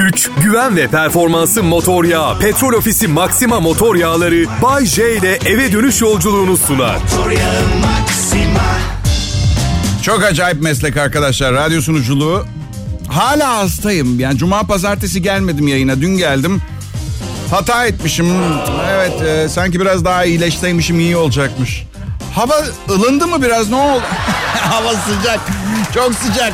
güç, güven ve performansı motor yağı. Petrol Ofisi Maxima motor yağları Bay J ile eve dönüş yolculuğunu sunar. Çok acayip meslek arkadaşlar. Radyo sunuculuğu. Hala hastayım. Yani cuma pazartesi gelmedim yayına. Dün geldim. Hata etmişim. Evet e, sanki biraz daha iyileşseymişim iyi olacakmış. Hava ılındı mı biraz ne oldu? Hava sıcak. Çok sıcak.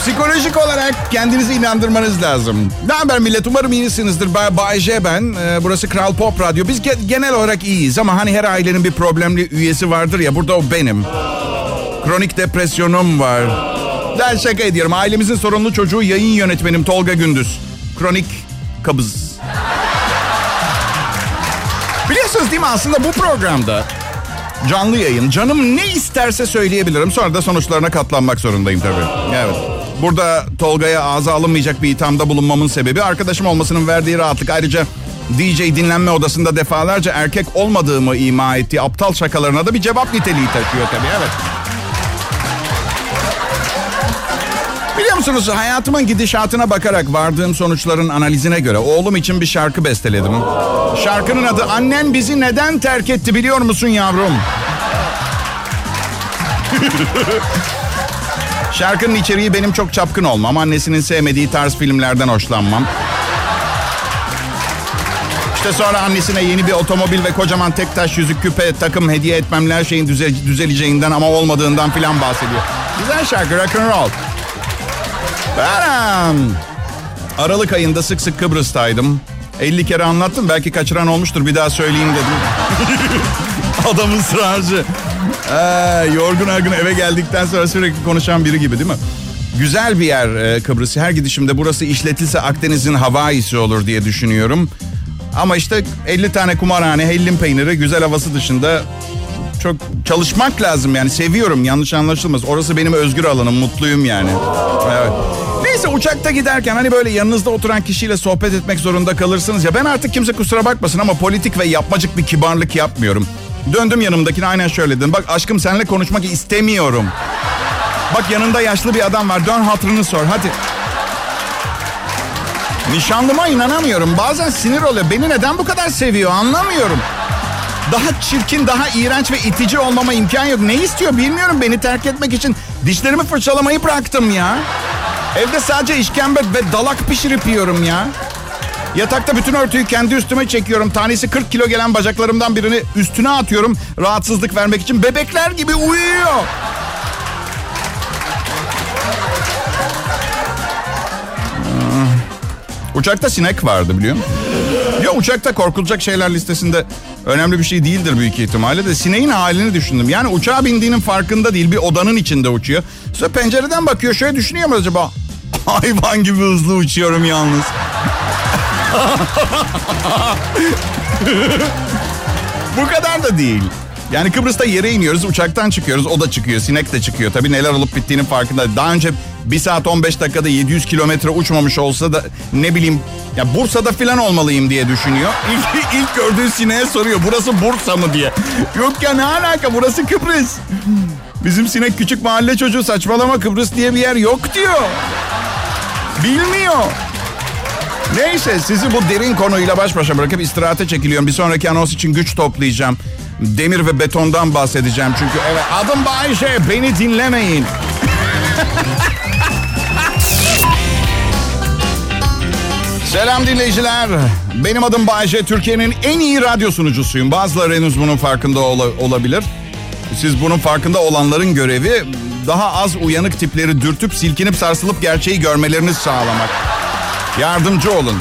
Psikolojik olarak kendinizi inandırmanız lazım. Ne haber millet? Umarım iyisinizdir. Ben Bay J ben. Ee, burası Kral Pop Radyo. Biz ge- genel olarak iyiyiz ama hani her ailenin bir problemli üyesi vardır ya. Burada o benim. Kronik depresyonum var. Ben şaka ediyorum. Ailemizin sorunlu çocuğu yayın yönetmenim Tolga Gündüz. Kronik kabız. Biliyorsunuz değil mi aslında bu programda canlı yayın canım ne isterse söyleyebilirim. Sonra da sonuçlarına katlanmak zorundayım tabii. Evet. Burada Tolga'ya ağza alınmayacak bir ithamda bulunmamın sebebi arkadaşım olmasının verdiği rahatlık. Ayrıca DJ dinlenme odasında defalarca erkek olmadığımı ima ettiği aptal şakalarına da bir cevap niteliği taşıyor tabii. Evet. Biliyor musunuz hayatımın gidişatına bakarak vardığım sonuçların analizine göre oğlum için bir şarkı besteledim. Şarkının adı Annen bizi neden terk etti biliyor musun yavrum? Şarkının içeriği benim çok çapkın olmam, annesinin sevmediği tarz filmlerden hoşlanmam. İşte sonra annesine yeni bir otomobil ve kocaman tek taş yüzük küpe takım hediye etmemle her şeyin düze- düzeleceğinden ama olmadığından filan bahsediyor. Güzel şarkı rock and roll. Ben Aralık ayında sık sık Kıbrıs'taydım. 50 kere anlattım. Belki kaçıran olmuştur. Bir daha söyleyeyim dedim. Adam ısrarcı. Ee, yorgun argın eve geldikten sonra sürekli konuşan biri gibi değil mi? Güzel bir yer e, Kıbrıs. Her gidişimde burası işletilse Akdeniz'in Hawaii'si olur diye düşünüyorum. Ama işte 50 tane kumarhane, hellim peyniri, güzel havası dışında çok çalışmak lazım yani. Seviyorum yanlış anlaşılmaz. Orası benim özgür alanım, mutluyum yani. Evet. Neyse uçakta giderken hani böyle yanınızda oturan kişiyle sohbet etmek zorunda kalırsınız ya. Ben artık kimse kusura bakmasın ama politik ve yapmacık bir kibarlık yapmıyorum. Döndüm yanımdakine aynen şöyle dedim. Bak aşkım seninle konuşmak istemiyorum. Bak yanında yaşlı bir adam var. Dön hatırını sor hadi. Nişanlıma inanamıyorum. Bazen sinir oluyor. Beni neden bu kadar seviyor anlamıyorum. Daha çirkin, daha iğrenç ve itici olmama imkan yok. Ne istiyor bilmiyorum beni terk etmek için. Dişlerimi fırçalamayı bıraktım ya. Evde sadece işkembe ve dalak pişirip yiyorum ya. Yatakta bütün örtüyü kendi üstüme çekiyorum. Tanesi 40 kilo gelen bacaklarımdan birini üstüne atıyorum. Rahatsızlık vermek için bebekler gibi uyuyor. Uçakta sinek vardı biliyor musun? Ya uçakta korkulacak şeyler listesinde önemli bir şey değildir büyük ihtimalle de sineğin halini düşündüm. Yani uçağa bindiğinin farkında değil bir odanın içinde uçuyor. Sonra pencereden bakıyor şöyle düşünüyor mu acaba? Hayvan gibi hızlı uçuyorum yalnız. Bu kadar da değil. Yani Kıbrıs'ta yere iniyoruz, uçaktan çıkıyoruz, o da çıkıyor, sinek de çıkıyor. Tabii neler olup bittiğinin farkında. Daha önce 1 saat 15 dakikada 700 kilometre uçmamış olsa da ne bileyim ya Bursa'da filan olmalıyım diye düşünüyor. İlk, ilk gördüğü sineğe soruyor burası Bursa mı diye. Yok ya ne alaka burası Kıbrıs. Bizim sinek küçük mahalle çocuğu saçmalama Kıbrıs diye bir yer yok diyor. Bilmiyor. Neyse sizi bu derin konuyla baş başa bırakıp istirahate çekiliyorum. Bir sonraki anons için güç toplayacağım. Demir ve betondan bahsedeceğim çünkü evet adım Bayşe beni dinlemeyin. Selam dinleyiciler. Benim adım Bayce. Türkiye'nin en iyi radyo sunucusuyum. Bazıları henüz bunun farkında ola- olabilir. Siz bunun farkında olanların görevi daha az uyanık tipleri dürtüp silkinip sarsılıp gerçeği görmelerini sağlamak. Yardımcı olun.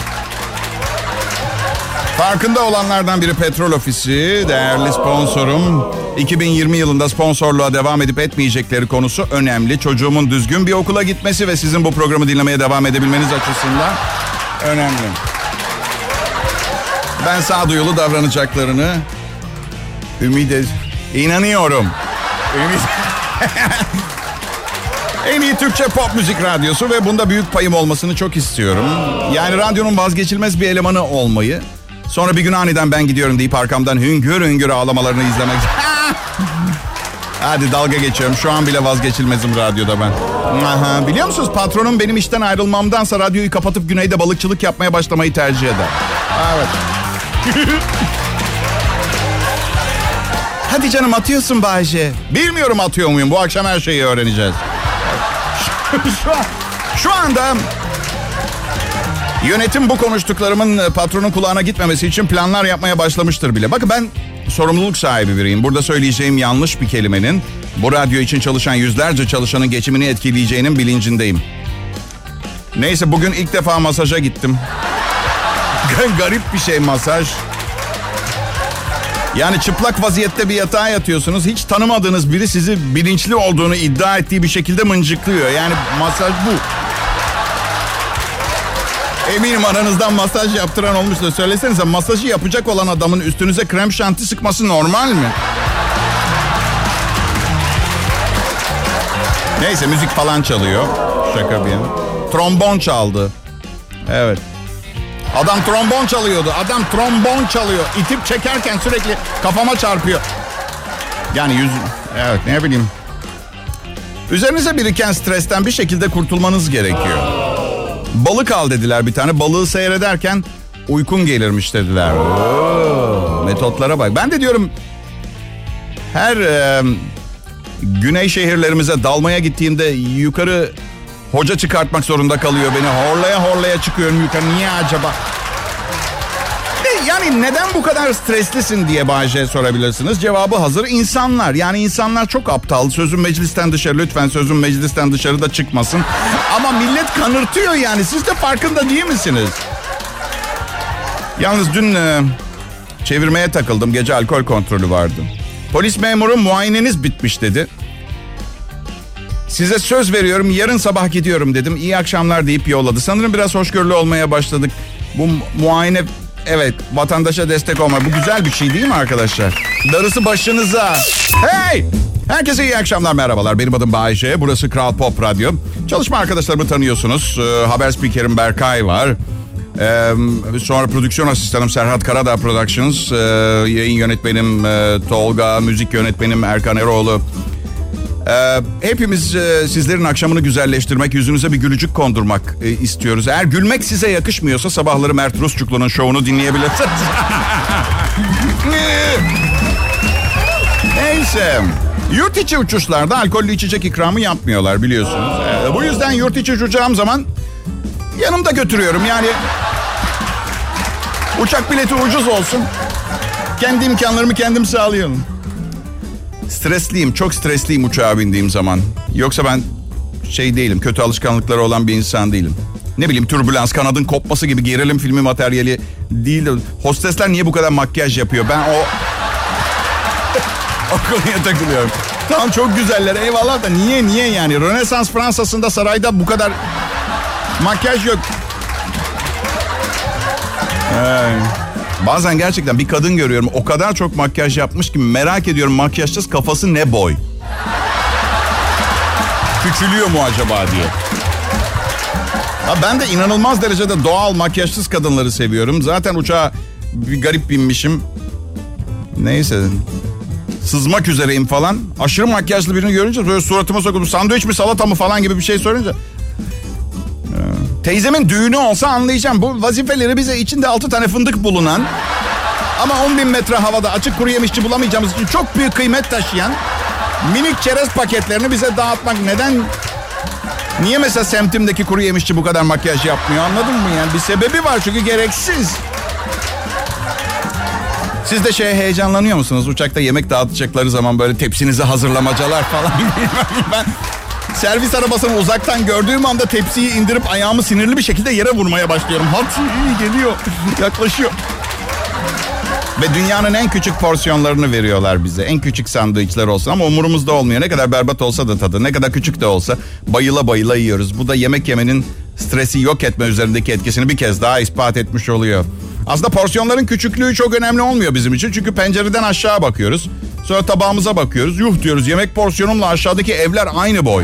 Farkında olanlardan biri Petrol Ofisi, değerli sponsorum. 2020 yılında sponsorluğa devam edip etmeyecekleri konusu önemli. Çocuğumun düzgün bir okula gitmesi ve sizin bu programı dinlemeye devam edebilmeniz açısından önemli. Ben sağduyulu davranacaklarını ümit ed- inanıyorum. Ümit... En iyi Türkçe pop müzik radyosu ve bunda büyük payım olmasını çok istiyorum. Yani radyonun vazgeçilmez bir elemanı olmayı. Sonra bir gün aniden ben gidiyorum deyip arkamdan hüngür hüngür ağlamalarını izlemek. Hadi dalga geçiyorum. Şu an bile vazgeçilmezim radyoda ben. Aha, biliyor musunuz patronum benim işten ayrılmamdansa radyoyu kapatıp güneyde balıkçılık yapmaya başlamayı tercih eder. Evet. Hadi canım atıyorsun Bayce. Bilmiyorum atıyor muyum. Bu akşam her şeyi öğreneceğiz. şu, an, şu anda yönetim bu konuştuklarımın patronun kulağına gitmemesi için planlar yapmaya başlamıştır bile. Bakın ben sorumluluk sahibi biriyim. Burada söyleyeceğim yanlış bir kelimenin bu radyo için çalışan yüzlerce çalışanın geçimini etkileyeceğinin bilincindeyim. Neyse bugün ilk defa masaja gittim. Garip bir şey masaj. Yani çıplak vaziyette bir yatağa yatıyorsunuz. Hiç tanımadığınız biri sizi bilinçli olduğunu iddia ettiği bir şekilde mıncıklıyor. Yani masaj bu. Eminim aranızdan masaj yaptıran olmuştur. Söylesenize masajı yapacak olan adamın üstünüze krem şanti sıkması normal mi? Neyse müzik falan çalıyor. Şaka bir yana. Trombon çaldı. Evet. Adam trombon çalıyordu. Adam trombon çalıyor. İtip çekerken sürekli kafama çarpıyor. Yani yüz... Evet ne bileyim. Üzerinize biriken stresten bir şekilde kurtulmanız gerekiyor. Balık al dediler bir tane. Balığı seyrederken uykun gelirmiş dediler. Metotlara bak. Ben de diyorum her e, güney şehirlerimize dalmaya gittiğimde yukarı hoca çıkartmak zorunda kalıyor beni. Horlaya horlaya çıkıyorum yukarı. Niye acaba? Yani neden bu kadar streslisin diye Bayce sorabilirsiniz. Cevabı hazır. İnsanlar. Yani insanlar çok aptal. Sözün meclisten dışarı lütfen sözün meclisten dışarı da çıkmasın. Ama millet kanırtıyor yani. Siz de farkında değil misiniz? Yalnız dün e, çevirmeye takıldım. Gece alkol kontrolü vardı. Polis memuru muayeneniz bitmiş dedi. Size söz veriyorum yarın sabah gidiyorum dedim. İyi akşamlar deyip yolladı. Sanırım biraz hoşgörülü olmaya başladık. Bu muayene evet vatandaşa destek olma. Bu güzel bir şey değil mi arkadaşlar? Darısı başınıza. Hey! Herkese iyi akşamlar merhabalar. Benim adım Bayece. Burası Kral Pop Radyo. Çalışma arkadaşlarımı tanıyorsunuz. Ee, haber spikerim Berkay var. Ee, sonra prodüksiyon asistanım Serhat Karadağ Productions. Ee, yayın yönetmenim e, Tolga, müzik yönetmenim Erkan Eroğlu. Ee, hepimiz e, sizlerin akşamını güzelleştirmek, yüzünüze bir gülücük kondurmak e, istiyoruz. Eğer gülmek size yakışmıyorsa sabahları Mert Rusçuklu'nun şovunu dinleyebilirsiniz. Neyse. Yurt içi uçuşlarda alkollü içecek ikramı yapmıyorlar biliyorsunuz. Ee, bu yüzden yurt içi uçacağım zaman yanımda götürüyorum. Yani uçak bileti ucuz olsun. Kendi imkanlarımı kendim sağlıyorum. Stresliyim, çok stresliyim uçağa bindiğim zaman. Yoksa ben şey değilim, kötü alışkanlıkları olan bir insan değilim. Ne bileyim türbülans, kanadın kopması gibi gerilim filmi materyali değil. de- Hostesler niye bu kadar makyaj yapıyor? Ben o... o konuya takılıyorum. Tamam çok güzeller eyvallah da niye niye yani? Rönesans Fransa'sında sarayda bu kadar makyaj yok. Ay. Bazen gerçekten bir kadın görüyorum o kadar çok makyaj yapmış ki merak ediyorum makyajsız kafası ne boy? Küçülüyor mu acaba diye. Ha ben de inanılmaz derecede doğal makyajsız kadınları seviyorum. Zaten uçağa bir garip binmişim. Neyse. Sızmak üzereyim falan. Aşırı makyajlı birini görünce böyle suratıma sokup sandviç mi salata mı falan gibi bir şey sorunca Teyzemin düğünü olsa anlayacağım. Bu vazifeleri bize içinde altı tane fındık bulunan ama 10 bin metre havada açık kuru yemişçi bulamayacağımız için çok büyük kıymet taşıyan minik çerez paketlerini bize dağıtmak neden Niye mesela semtimdeki kuru yemişçi bu kadar makyaj yapmıyor anladın mı yani? Bir sebebi var çünkü gereksiz. Siz de şeye heyecanlanıyor musunuz? Uçakta yemek dağıtacakları zaman böyle tepsinizi hazırlamacalar falan. ben servis arabasını uzaktan gördüğüm anda tepsiyi indirip ayağımı sinirli bir şekilde yere vurmaya başlıyorum. Hadi geliyor, yaklaşıyor. Ve dünyanın en küçük porsiyonlarını veriyorlar bize. En küçük sandviçler olsun ama umurumuzda olmuyor. Ne kadar berbat olsa da tadı, ne kadar küçük de olsa bayıla bayıla yiyoruz. Bu da yemek yemenin stresi yok etme üzerindeki etkisini bir kez daha ispat etmiş oluyor. Aslında porsiyonların küçüklüğü çok önemli olmuyor bizim için. Çünkü pencereden aşağı bakıyoruz. Sonra tabağımıza bakıyoruz. Yuh diyoruz yemek porsiyonumla aşağıdaki evler aynı boy.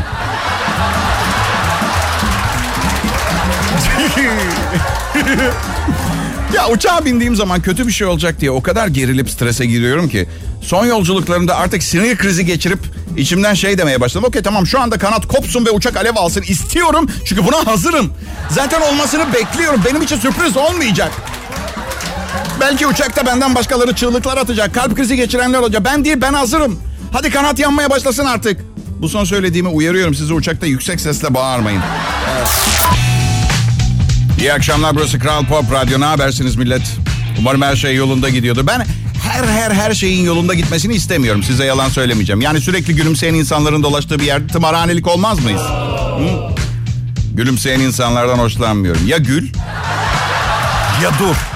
ya uçağa bindiğim zaman kötü bir şey olacak diye o kadar gerilip strese giriyorum ki son yolculuklarımda artık sinir krizi geçirip içimden şey demeye başladım. Okey tamam şu anda kanat kopsun ve uçak alev alsın istiyorum çünkü buna hazırım. Zaten olmasını bekliyorum. Benim için sürpriz olmayacak. Belki uçakta benden başkaları çığlıklar atacak. Kalp krizi geçirenler olacak. Ben değil ben hazırım. Hadi kanat yanmaya başlasın artık. Bu son söylediğimi uyarıyorum. Sizi uçakta yüksek sesle bağırmayın. Evet. İyi akşamlar burası Kral Pop Radyo. Ne habersiniz millet? Umarım her şey yolunda gidiyordur. Ben her her her şeyin yolunda gitmesini istemiyorum. Size yalan söylemeyeceğim. Yani sürekli gülümseyen insanların dolaştığı bir yerde tımarhanelik olmaz mıyız? Hı? Gülümseyen insanlardan hoşlanmıyorum. Ya gül ya dur.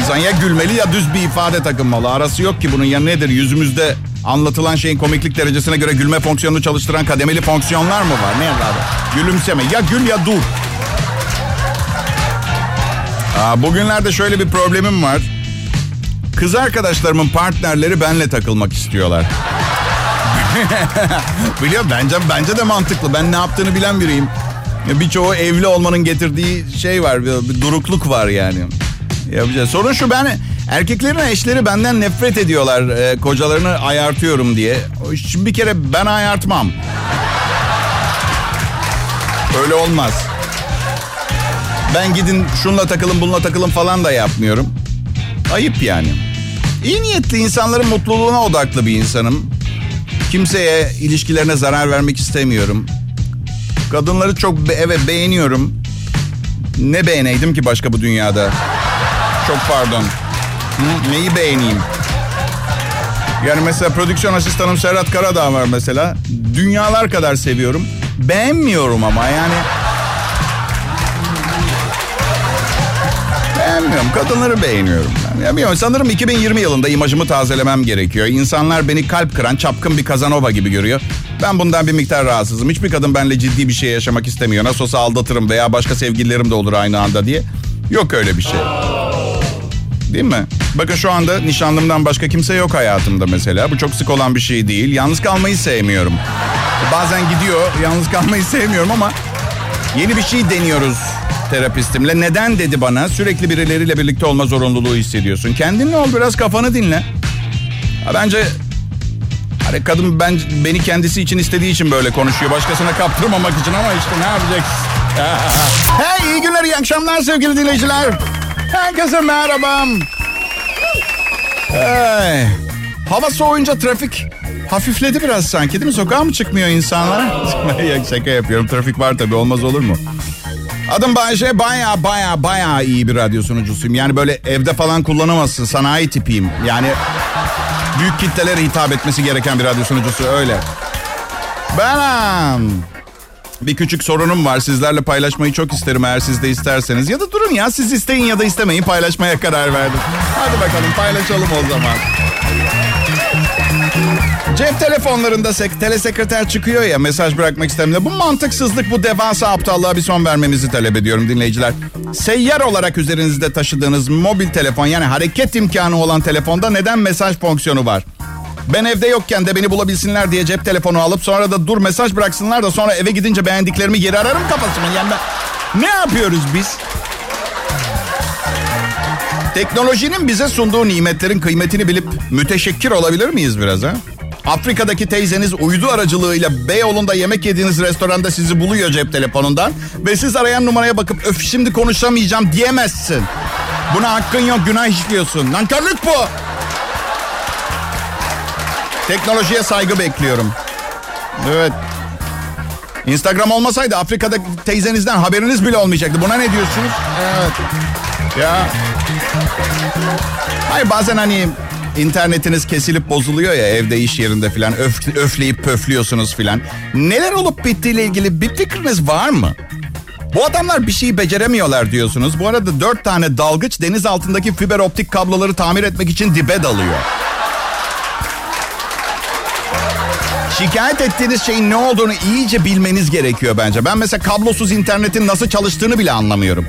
İnsan ya gülmeli ya düz bir ifade takınmalı. Arası yok ki bunun ya nedir? Yüzümüzde anlatılan şeyin komiklik derecesine göre gülme fonksiyonunu çalıştıran kademeli fonksiyonlar mı var? Ne evladım? Gülümseme. Ya gül ya dur. Aa, bugünlerde şöyle bir problemim var. Kız arkadaşlarımın partnerleri benle takılmak istiyorlar. Biliyor bence bence de mantıklı. Ben ne yaptığını bilen biriyim. Birçoğu evli olmanın getirdiği şey var. Bir, durukluk var yani. Yapacağız. Sorun şu ben erkeklerin eşleri benden nefret ediyorlar. E, kocalarını ayartıyorum diye. Şimdi bir kere ben ayartmam. Öyle olmaz. Ben gidin şunla takılın bununla takılın falan da yapmıyorum. Ayıp yani. İyi niyetli insanların mutluluğuna odaklı bir insanım. Kimseye ilişkilerine zarar vermek istemiyorum. Kadınları çok be- evet beğeniyorum. Ne beğeneydim ki başka bu dünyada? Çok pardon. Hı, neyi beğeneyim? Yani mesela prodüksiyon asistanım Serhat Karadağ var mesela. Dünyalar kadar seviyorum. Beğenmiyorum ama yani... Beğenmiyorum. Kadınları beğeniyorum. Ben. Ya bilmiyorum, sanırım 2020 yılında imajımı tazelemem gerekiyor. İnsanlar beni kalp kıran, çapkın bir Kazanova gibi görüyor. Ben bundan bir miktar rahatsızım. Hiçbir kadın benimle ciddi bir şey yaşamak istemiyor. Nasıl olsa aldatırım veya başka sevgililerim de olur aynı anda diye. Yok öyle bir şey. Değil mi? Bakın şu anda nişanlımdan başka kimse yok hayatımda mesela. Bu çok sık olan bir şey değil. Yalnız kalmayı sevmiyorum. Bazen gidiyor, yalnız kalmayı sevmiyorum ama yeni bir şey deniyoruz terapistimle. Neden dedi bana? Sürekli birileriyle birlikte olma zorunluluğu hissediyorsun. Kendinle ol biraz kafanı dinle. Ha, bence hani kadın ben beni kendisi için istediği için böyle konuşuyor. Başkasına kaptırmamak için ama işte ne yapacaksın? hey iyi günler, iyi akşamlar sevgili dinleyiciler. Herkese merhaba. Hey. Hava soğuyunca trafik hafifledi biraz sanki değil mi? Sokağa mı çıkmıyor insanlar? Şaka yapıyorum. Trafik var tabii olmaz olur mu? Adım Bayşe baya baya baya iyi bir radyo sunucusuyum. Yani böyle evde falan kullanamazsın. Sanayi tipiyim. Yani büyük kitlelere hitap etmesi gereken bir radyo sunucusu öyle. Benim. Bir küçük sorunum var. Sizlerle paylaşmayı çok isterim eğer siz de isterseniz. Ya da durun ya siz isteyin ya da istemeyin paylaşmaya karar verdim. Hadi bakalım paylaşalım o zaman. Cep telefonlarında sek telesekreter çıkıyor ya mesaj bırakmak istemiyor. Bu mantıksızlık, bu devasa aptallığa bir son vermenizi talep ediyorum dinleyiciler. Seyyar olarak üzerinizde taşıdığınız mobil telefon yani hareket imkanı olan telefonda neden mesaj fonksiyonu var? Ben evde yokken de beni bulabilsinler diye cep telefonu alıp sonra da dur mesaj bıraksınlar da sonra eve gidince beğendiklerimi geri ararım kafasını. Yani ben... ne yapıyoruz biz? Teknolojinin bize sunduğu nimetlerin kıymetini bilip müteşekkir olabilir miyiz biraz ha? Afrika'daki teyzeniz uydu aracılığıyla Beyoğlu'nda yemek yediğiniz restoranda sizi buluyor cep telefonundan. Ve siz arayan numaraya bakıp öf şimdi konuşamayacağım diyemezsin. Buna hakkın yok günah işliyorsun. Nankörlük bu. Teknolojiye saygı bekliyorum. Evet. Instagram olmasaydı Afrika'da teyzenizden haberiniz bile olmayacaktı. Buna ne diyorsunuz? Evet. Ya. Hayır bazen hani internetiniz kesilip bozuluyor ya evde iş yerinde filan öf, öfleyip pöflüyorsunuz filan. Neler olup bittiğiyle ilgili bir fikriniz var mı? Bu adamlar bir şeyi beceremiyorlar diyorsunuz. Bu arada dört tane dalgıç deniz altındaki fiber optik kabloları tamir etmek için dibe dalıyor. Şikayet ettiğiniz şeyin ne olduğunu iyice bilmeniz gerekiyor bence. Ben mesela kablosuz internetin nasıl çalıştığını bile anlamıyorum.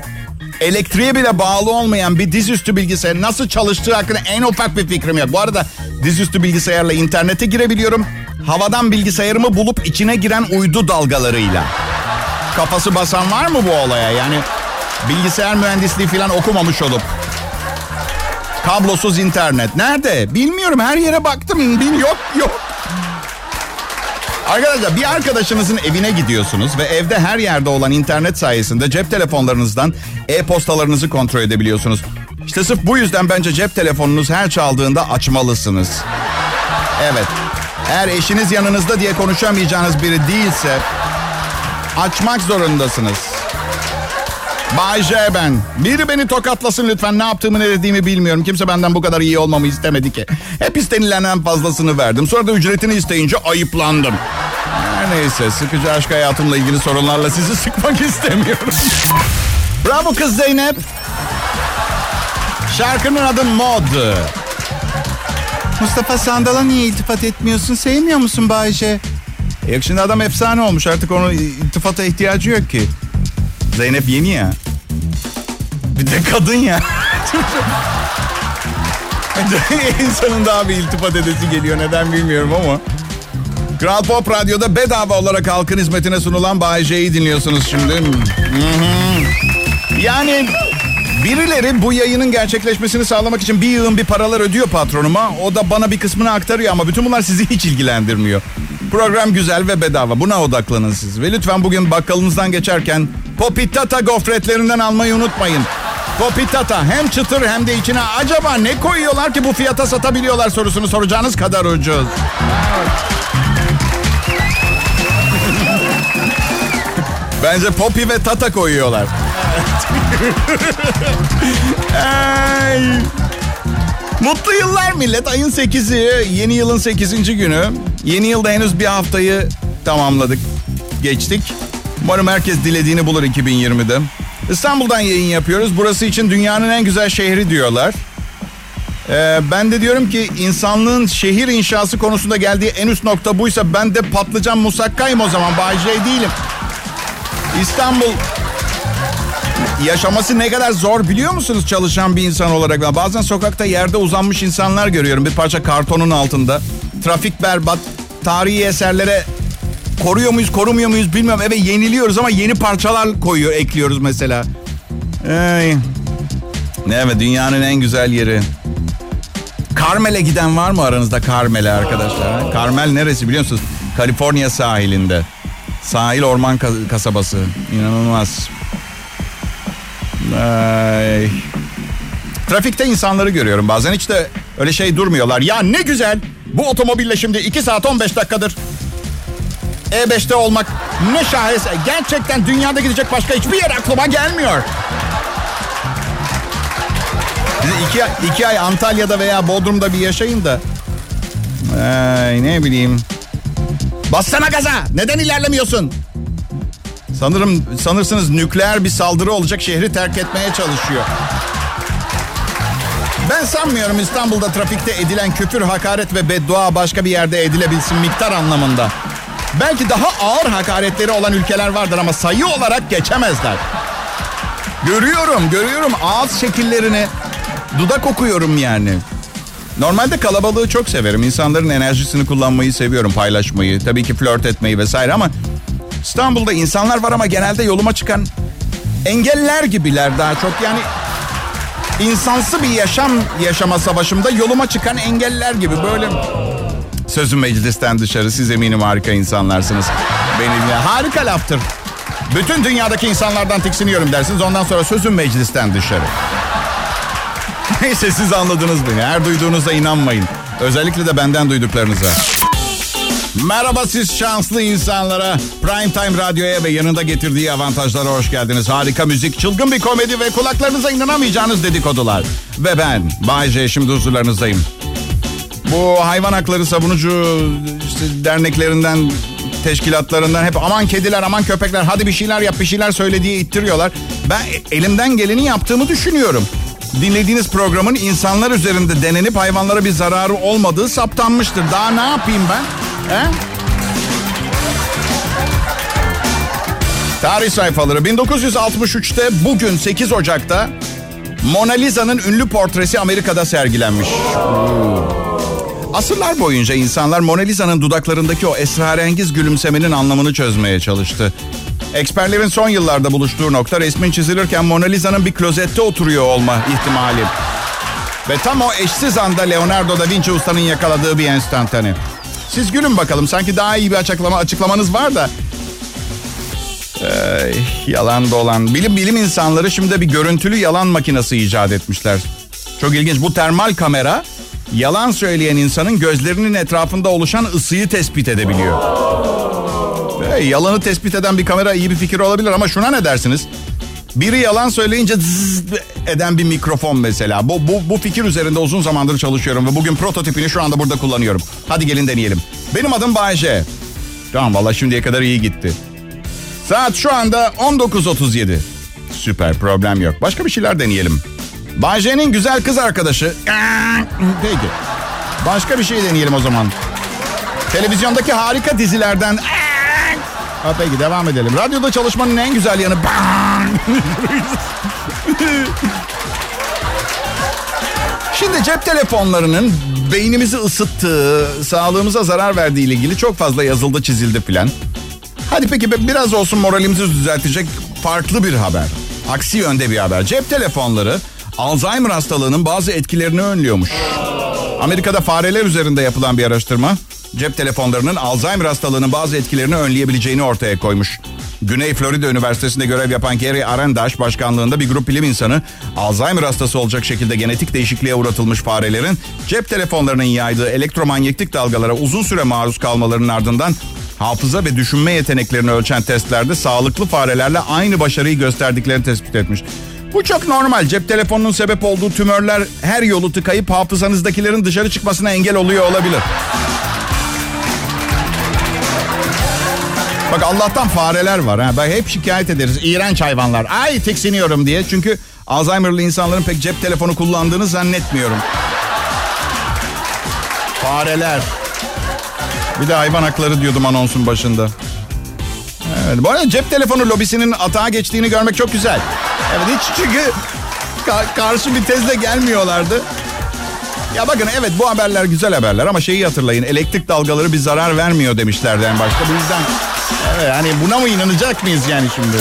Elektriğe bile bağlı olmayan bir dizüstü bilgisayar nasıl çalıştığı hakkında en ufak bir fikrim yok. Bu arada dizüstü bilgisayarla internete girebiliyorum. Havadan bilgisayarımı bulup içine giren uydu dalgalarıyla. kafası basan var mı bu olaya? Yani bilgisayar mühendisliği falan okumamış olup. Kablosuz internet. Nerede? Bilmiyorum. Her yere baktım. Bil yok yok. Arkadaşlar bir arkadaşınızın evine gidiyorsunuz ve evde her yerde olan internet sayesinde cep telefonlarınızdan e-postalarınızı kontrol edebiliyorsunuz. İşte sırf bu yüzden bence cep telefonunuz her çaldığında açmalısınız. Evet. Eğer eşiniz yanınızda diye konuşamayacağınız biri değilse açmak zorundasınız. Bay J ben. Biri beni tokatlasın lütfen. Ne yaptığımı ne dediğimi bilmiyorum. Kimse benden bu kadar iyi olmamı istemedi ki. Hep istenilenen fazlasını verdim. Sonra da ücretini isteyince ayıplandım. Her neyse sıkıcı aşk hayatımla ilgili sorunlarla sizi sıkmak istemiyorum. Bravo kız Zeynep. Şarkının adı Mod. Mustafa Sandal'a niye iltifat etmiyorsun? Sevmiyor musun Bayce? Yok şimdi adam efsane olmuş artık onun iltifata ihtiyacı yok ki. Zeynep yeni ya. Bir de kadın ya. İnsanın daha bir iltifat edesi geliyor neden bilmiyorum ama. Kral Pop Radyo'da bedava olarak halkın hizmetine sunulan Bay J'yi dinliyorsunuz şimdi. Yani birileri bu yayının gerçekleşmesini sağlamak için bir yığın bir paralar ödüyor patronuma. O da bana bir kısmını aktarıyor ama bütün bunlar sizi hiç ilgilendirmiyor. Program güzel ve bedava. Buna odaklanın siz. Ve lütfen bugün bakkalınızdan geçerken Popitata gofretlerinden almayı unutmayın. Popitata hem çıtır hem de içine acaba ne koyuyorlar ki bu fiyata satabiliyorlar sorusunu soracağınız kadar ucuz. Bence Poppy ve Tata koyuyorlar. Ay. Mutlu yıllar millet. Ayın 8'i, yeni yılın 8. günü. Yeni yılda henüz bir haftayı tamamladık. Geçtik. Umarım herkes dilediğini bulur 2020'de. İstanbul'dan yayın yapıyoruz. Burası için dünyanın en güzel şehri diyorlar. Ee, ben de diyorum ki insanlığın şehir inşası konusunda geldiği en üst nokta buysa ben de patlıcan musakkayım o zaman. J değilim. İstanbul yaşaması ne kadar zor biliyor musunuz çalışan bir insan olarak? Ben bazen sokakta yerde uzanmış insanlar görüyorum bir parça kartonun altında. Trafik berbat, tarihi eserlere koruyor muyuz, korumuyor muyuz bilmiyorum. Evet yeniliyoruz ama yeni parçalar koyuyor, ekliyoruz mesela. Ay. Evet dünyanın en güzel yeri. Carmel'e giden var mı aranızda Carmel'e arkadaşlar? Carmel neresi biliyor musunuz? Kaliforniya sahilinde. Sahil orman kasabası. İnanılmaz. Ay. Trafikte insanları görüyorum bazen hiç de öyle şey durmuyorlar. Ya ne güzel bu otomobille şimdi 2 saat 15 dakikadır E5'te olmak ne şahese. Gerçekten dünyada gidecek başka hiçbir yer aklıma gelmiyor. İki, iki ay Antalya'da veya Bodrum'da bir yaşayın da. Ay, ne bileyim. Bassana gaza. Neden ilerlemiyorsun? Sanırım sanırsınız nükleer bir saldırı olacak şehri terk etmeye çalışıyor. Ben sanmıyorum İstanbul'da trafikte edilen küfür, hakaret ve beddua başka bir yerde edilebilsin miktar anlamında. Belki daha ağır hakaretleri olan ülkeler vardır ama sayı olarak geçemezler. Görüyorum, görüyorum ağız şekillerini, dudak okuyorum yani. Normalde kalabalığı çok severim. İnsanların enerjisini kullanmayı seviyorum, paylaşmayı, tabii ki flört etmeyi vesaire ama İstanbul'da insanlar var ama genelde yoluma çıkan engeller gibiler daha çok. Yani insansı bir yaşam yaşama savaşımda yoluma çıkan engeller gibi böyle Sözüm meclisten dışarı. Siz eminim harika insanlarsınız. Benimle harika laftır. Bütün dünyadaki insanlardan tiksiniyorum dersiniz. Ondan sonra sözüm meclisten dışarı. Neyse siz anladınız beni. Her duyduğunuzda inanmayın. Özellikle de benden duyduklarınıza. Merhaba siz şanslı insanlara. Prime Time Radyo'ya ve yanında getirdiği avantajlara hoş geldiniz. Harika müzik, çılgın bir komedi ve kulaklarınıza inanamayacağınız dedikodular. Ve ben Bay J şimdi huzurlarınızdayım. Bu hayvan hakları savunucu işte derneklerinden, teşkilatlarından hep aman kediler, aman köpekler hadi bir şeyler yap, bir şeyler söyle diye ittiriyorlar. Ben elimden geleni yaptığımı düşünüyorum. Dinlediğiniz programın insanlar üzerinde denenip hayvanlara bir zararı olmadığı saptanmıştır. Daha ne yapayım ben? He? Tarih sayfaları 1963'te bugün 8 Ocak'ta Mona Lisa'nın ünlü portresi Amerika'da sergilenmiş. Asırlar boyunca insanlar Mona Lisa'nın dudaklarındaki o esrarengiz gülümsemenin anlamını çözmeye çalıştı. Eksperlerin son yıllarda buluştuğu nokta resmin çizilirken Mona Lisa'nın bir klozette oturuyor olma ihtimali. Ve tam o eşsiz anda Leonardo da Vinci ustanın yakaladığı bir enstantane. Siz gülün bakalım. Sanki daha iyi bir açıklama açıklamanız var da. Ee, yalan dolan. Bilim bilim insanları şimdi bir görüntülü yalan makinesi icat etmişler. Çok ilginç. Bu termal kamera yalan söyleyen insanın gözlerinin etrafında oluşan ısıyı tespit edebiliyor. Ee, yalanı tespit eden bir kamera iyi bir fikir olabilir ama şuna ne dersiniz? Biri yalan söyleyince zzz eden bir mikrofon mesela. Bu, bu, bu fikir üzerinde uzun zamandır çalışıyorum ve bugün prototipini şu anda burada kullanıyorum. Hadi gelin deneyelim. Benim adım Bayece. Tamam valla şimdiye kadar iyi gitti. Saat şu anda 19.37. Süper problem yok. Başka bir şeyler deneyelim. Bayce'nin güzel kız arkadaşı. Peki. Başka bir şey deneyelim o zaman. Televizyondaki harika dizilerden. Ha, peki devam edelim. Radyoda çalışmanın en güzel yanı. Şimdi cep telefonlarının beynimizi ısıttığı, sağlığımıza zarar verdiği ile ilgili çok fazla yazıldı, çizildi filan. Hadi peki biraz olsun moralimizi düzeltecek farklı bir haber. Aksi yönde bir haber. Cep telefonları Alzheimer hastalığının bazı etkilerini önlüyormuş. Amerika'da fareler üzerinde yapılan bir araştırma cep telefonlarının Alzheimer hastalığının bazı etkilerini önleyebileceğini ortaya koymuş. Güney Florida Üniversitesi'nde görev yapan Gary Arendaş başkanlığında bir grup bilim insanı Alzheimer hastası olacak şekilde genetik değişikliğe uğratılmış farelerin cep telefonlarının yaydığı elektromanyetik dalgalara uzun süre maruz kalmalarının ardından hafıza ve düşünme yeteneklerini ölçen testlerde sağlıklı farelerle aynı başarıyı gösterdiklerini tespit etmiş. Bu çok normal. Cep telefonunun sebep olduğu tümörler her yolu tıkayıp hafızanızdakilerin dışarı çıkmasına engel oluyor olabilir. Bak Allah'tan fareler var. Ha. Bak hep şikayet ederiz. İğrenç hayvanlar. Ay tiksiniyorum diye. Çünkü Alzheimer'lı insanların pek cep telefonu kullandığını zannetmiyorum. Fareler. Bir de hayvan hakları diyordum anonsun başında. Evet, bu arada cep telefonu lobisinin atağa geçtiğini görmek çok güzel. Evet hiç çünkü ka- karşı bir tezle gelmiyorlardı. Ya bakın evet bu haberler güzel haberler ama şeyi hatırlayın. Elektrik dalgaları bir zarar vermiyor demişlerdi en başta. Bu yüzden evet, hani buna mı inanacak mıyız yani şimdi?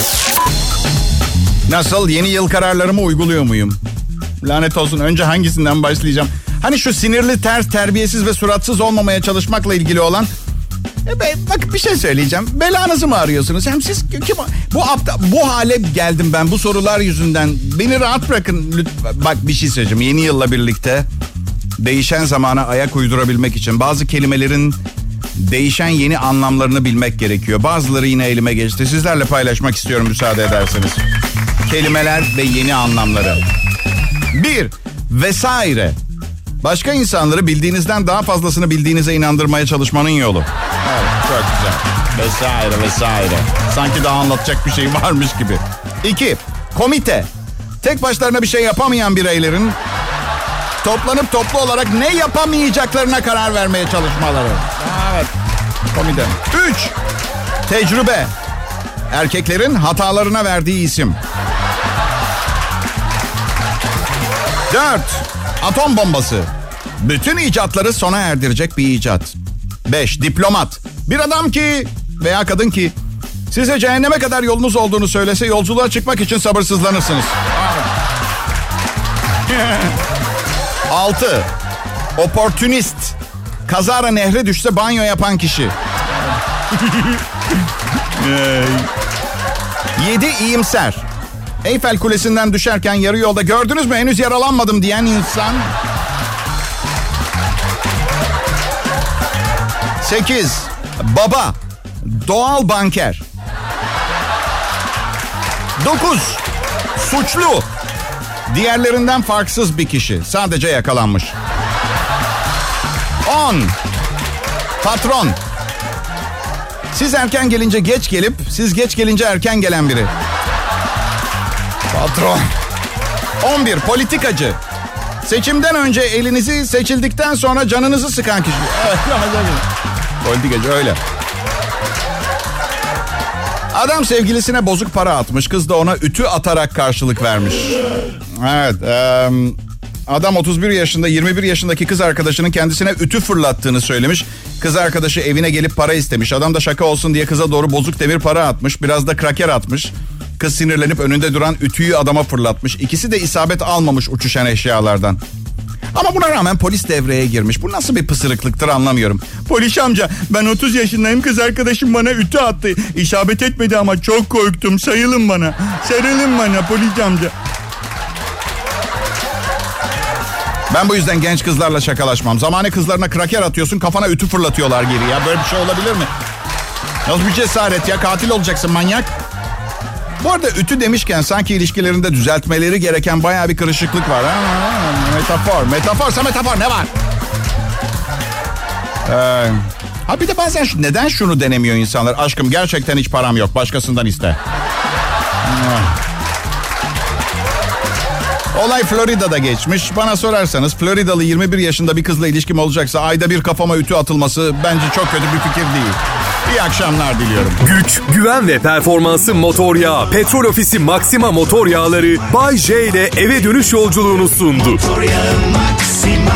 Nasıl yeni yıl kararlarımı uyguluyor muyum? Lanet olsun önce hangisinden başlayacağım? Hani şu sinirli, ters, terbiyesiz ve suratsız olmamaya çalışmakla ilgili olan e bak bir şey söyleyeceğim. Belanızı mı arıyorsunuz? Hem siz kim bu apta, bu hale geldim ben bu sorular yüzünden. Beni rahat bırakın lütfen. Bak bir şey söyleyeceğim. Yeni yılla birlikte değişen zamana ayak uydurabilmek için bazı kelimelerin değişen yeni anlamlarını bilmek gerekiyor. Bazıları yine elime geçti. Sizlerle paylaşmak istiyorum müsaade ederseniz. Kelimeler ve yeni anlamları. Bir, vesaire. Başka insanları bildiğinizden daha fazlasını bildiğinize inandırmaya çalışmanın yolu. Çok güzel. Vesaire vesaire. Sanki daha anlatacak bir şey varmış gibi. İki, komite. Tek başlarına bir şey yapamayan bireylerin toplanıp toplu olarak ne yapamayacaklarına karar vermeye çalışmaları. Evet, komite. Üç, tecrübe. Erkeklerin hatalarına verdiği isim. Dört, atom bombası. Bütün icatları sona erdirecek bir icat. 5. Diplomat. Bir adam ki veya kadın ki size cehenneme kadar yolunuz olduğunu söylese yolculuğa çıkmak için sabırsızlanırsınız. 6. Oportunist. Kazara nehre düşse banyo yapan kişi. 7. iyimser. Eyfel Kulesi'nden düşerken yarı yolda gördünüz mü henüz yaralanmadım diyen insan. 8. Baba. Doğal banker. 9. Suçlu. Diğerlerinden farksız bir kişi. Sadece yakalanmış. 10. Patron. Siz erken gelince geç gelip siz geç gelince erken gelen biri. Patron. 11. Politikacı. Seçimden önce elinizi seçildikten sonra canınızı sıkan kişi. Evet, Politikacı öyle. Adam sevgilisine bozuk para atmış. Kız da ona ütü atarak karşılık vermiş. Evet. E, Adam 31 yaşında 21 yaşındaki kız arkadaşının kendisine ütü fırlattığını söylemiş. Kız arkadaşı evine gelip para istemiş. Adam da şaka olsun diye kıza doğru bozuk demir para atmış. Biraz da kraker atmış. Kız sinirlenip önünde duran ütüyü adama fırlatmış. İkisi de isabet almamış uçuşan eşyalardan. Ama buna rağmen polis devreye girmiş. Bu nasıl bir pısırıklıktır anlamıyorum. Polis amca ben 30 yaşındayım kız arkadaşım bana ütü attı. İsabet etmedi ama çok korktum. Sayılın bana. Sarılın bana polis amca. Ben bu yüzden genç kızlarla şakalaşmam. Zamanı kızlarına kraker atıyorsun kafana ütü fırlatıyorlar geri ya. Böyle bir şey olabilir mi? Nasıl bir cesaret ya katil olacaksın manyak. Bu arada ütü demişken sanki ilişkilerinde düzeltmeleri gereken baya bir kırışıklık var. Ha, metafor, metaforsa metafor ne var? Ee, ha bir de bazen şu, neden şunu denemiyor insanlar? Aşkım gerçekten hiç param yok başkasından iste. Olay Florida'da geçmiş. Bana sorarsanız Floridalı 21 yaşında bir kızla ilişkim olacaksa ayda bir kafama ütü atılması bence çok kötü bir fikir değil. İyi akşamlar diliyorum. Güç, güven ve performansı motor yağı. Petrol Ofisi Maxima motor yağları Bay J ile eve dönüş yolculuğunu sundu. Motor yağı Maxima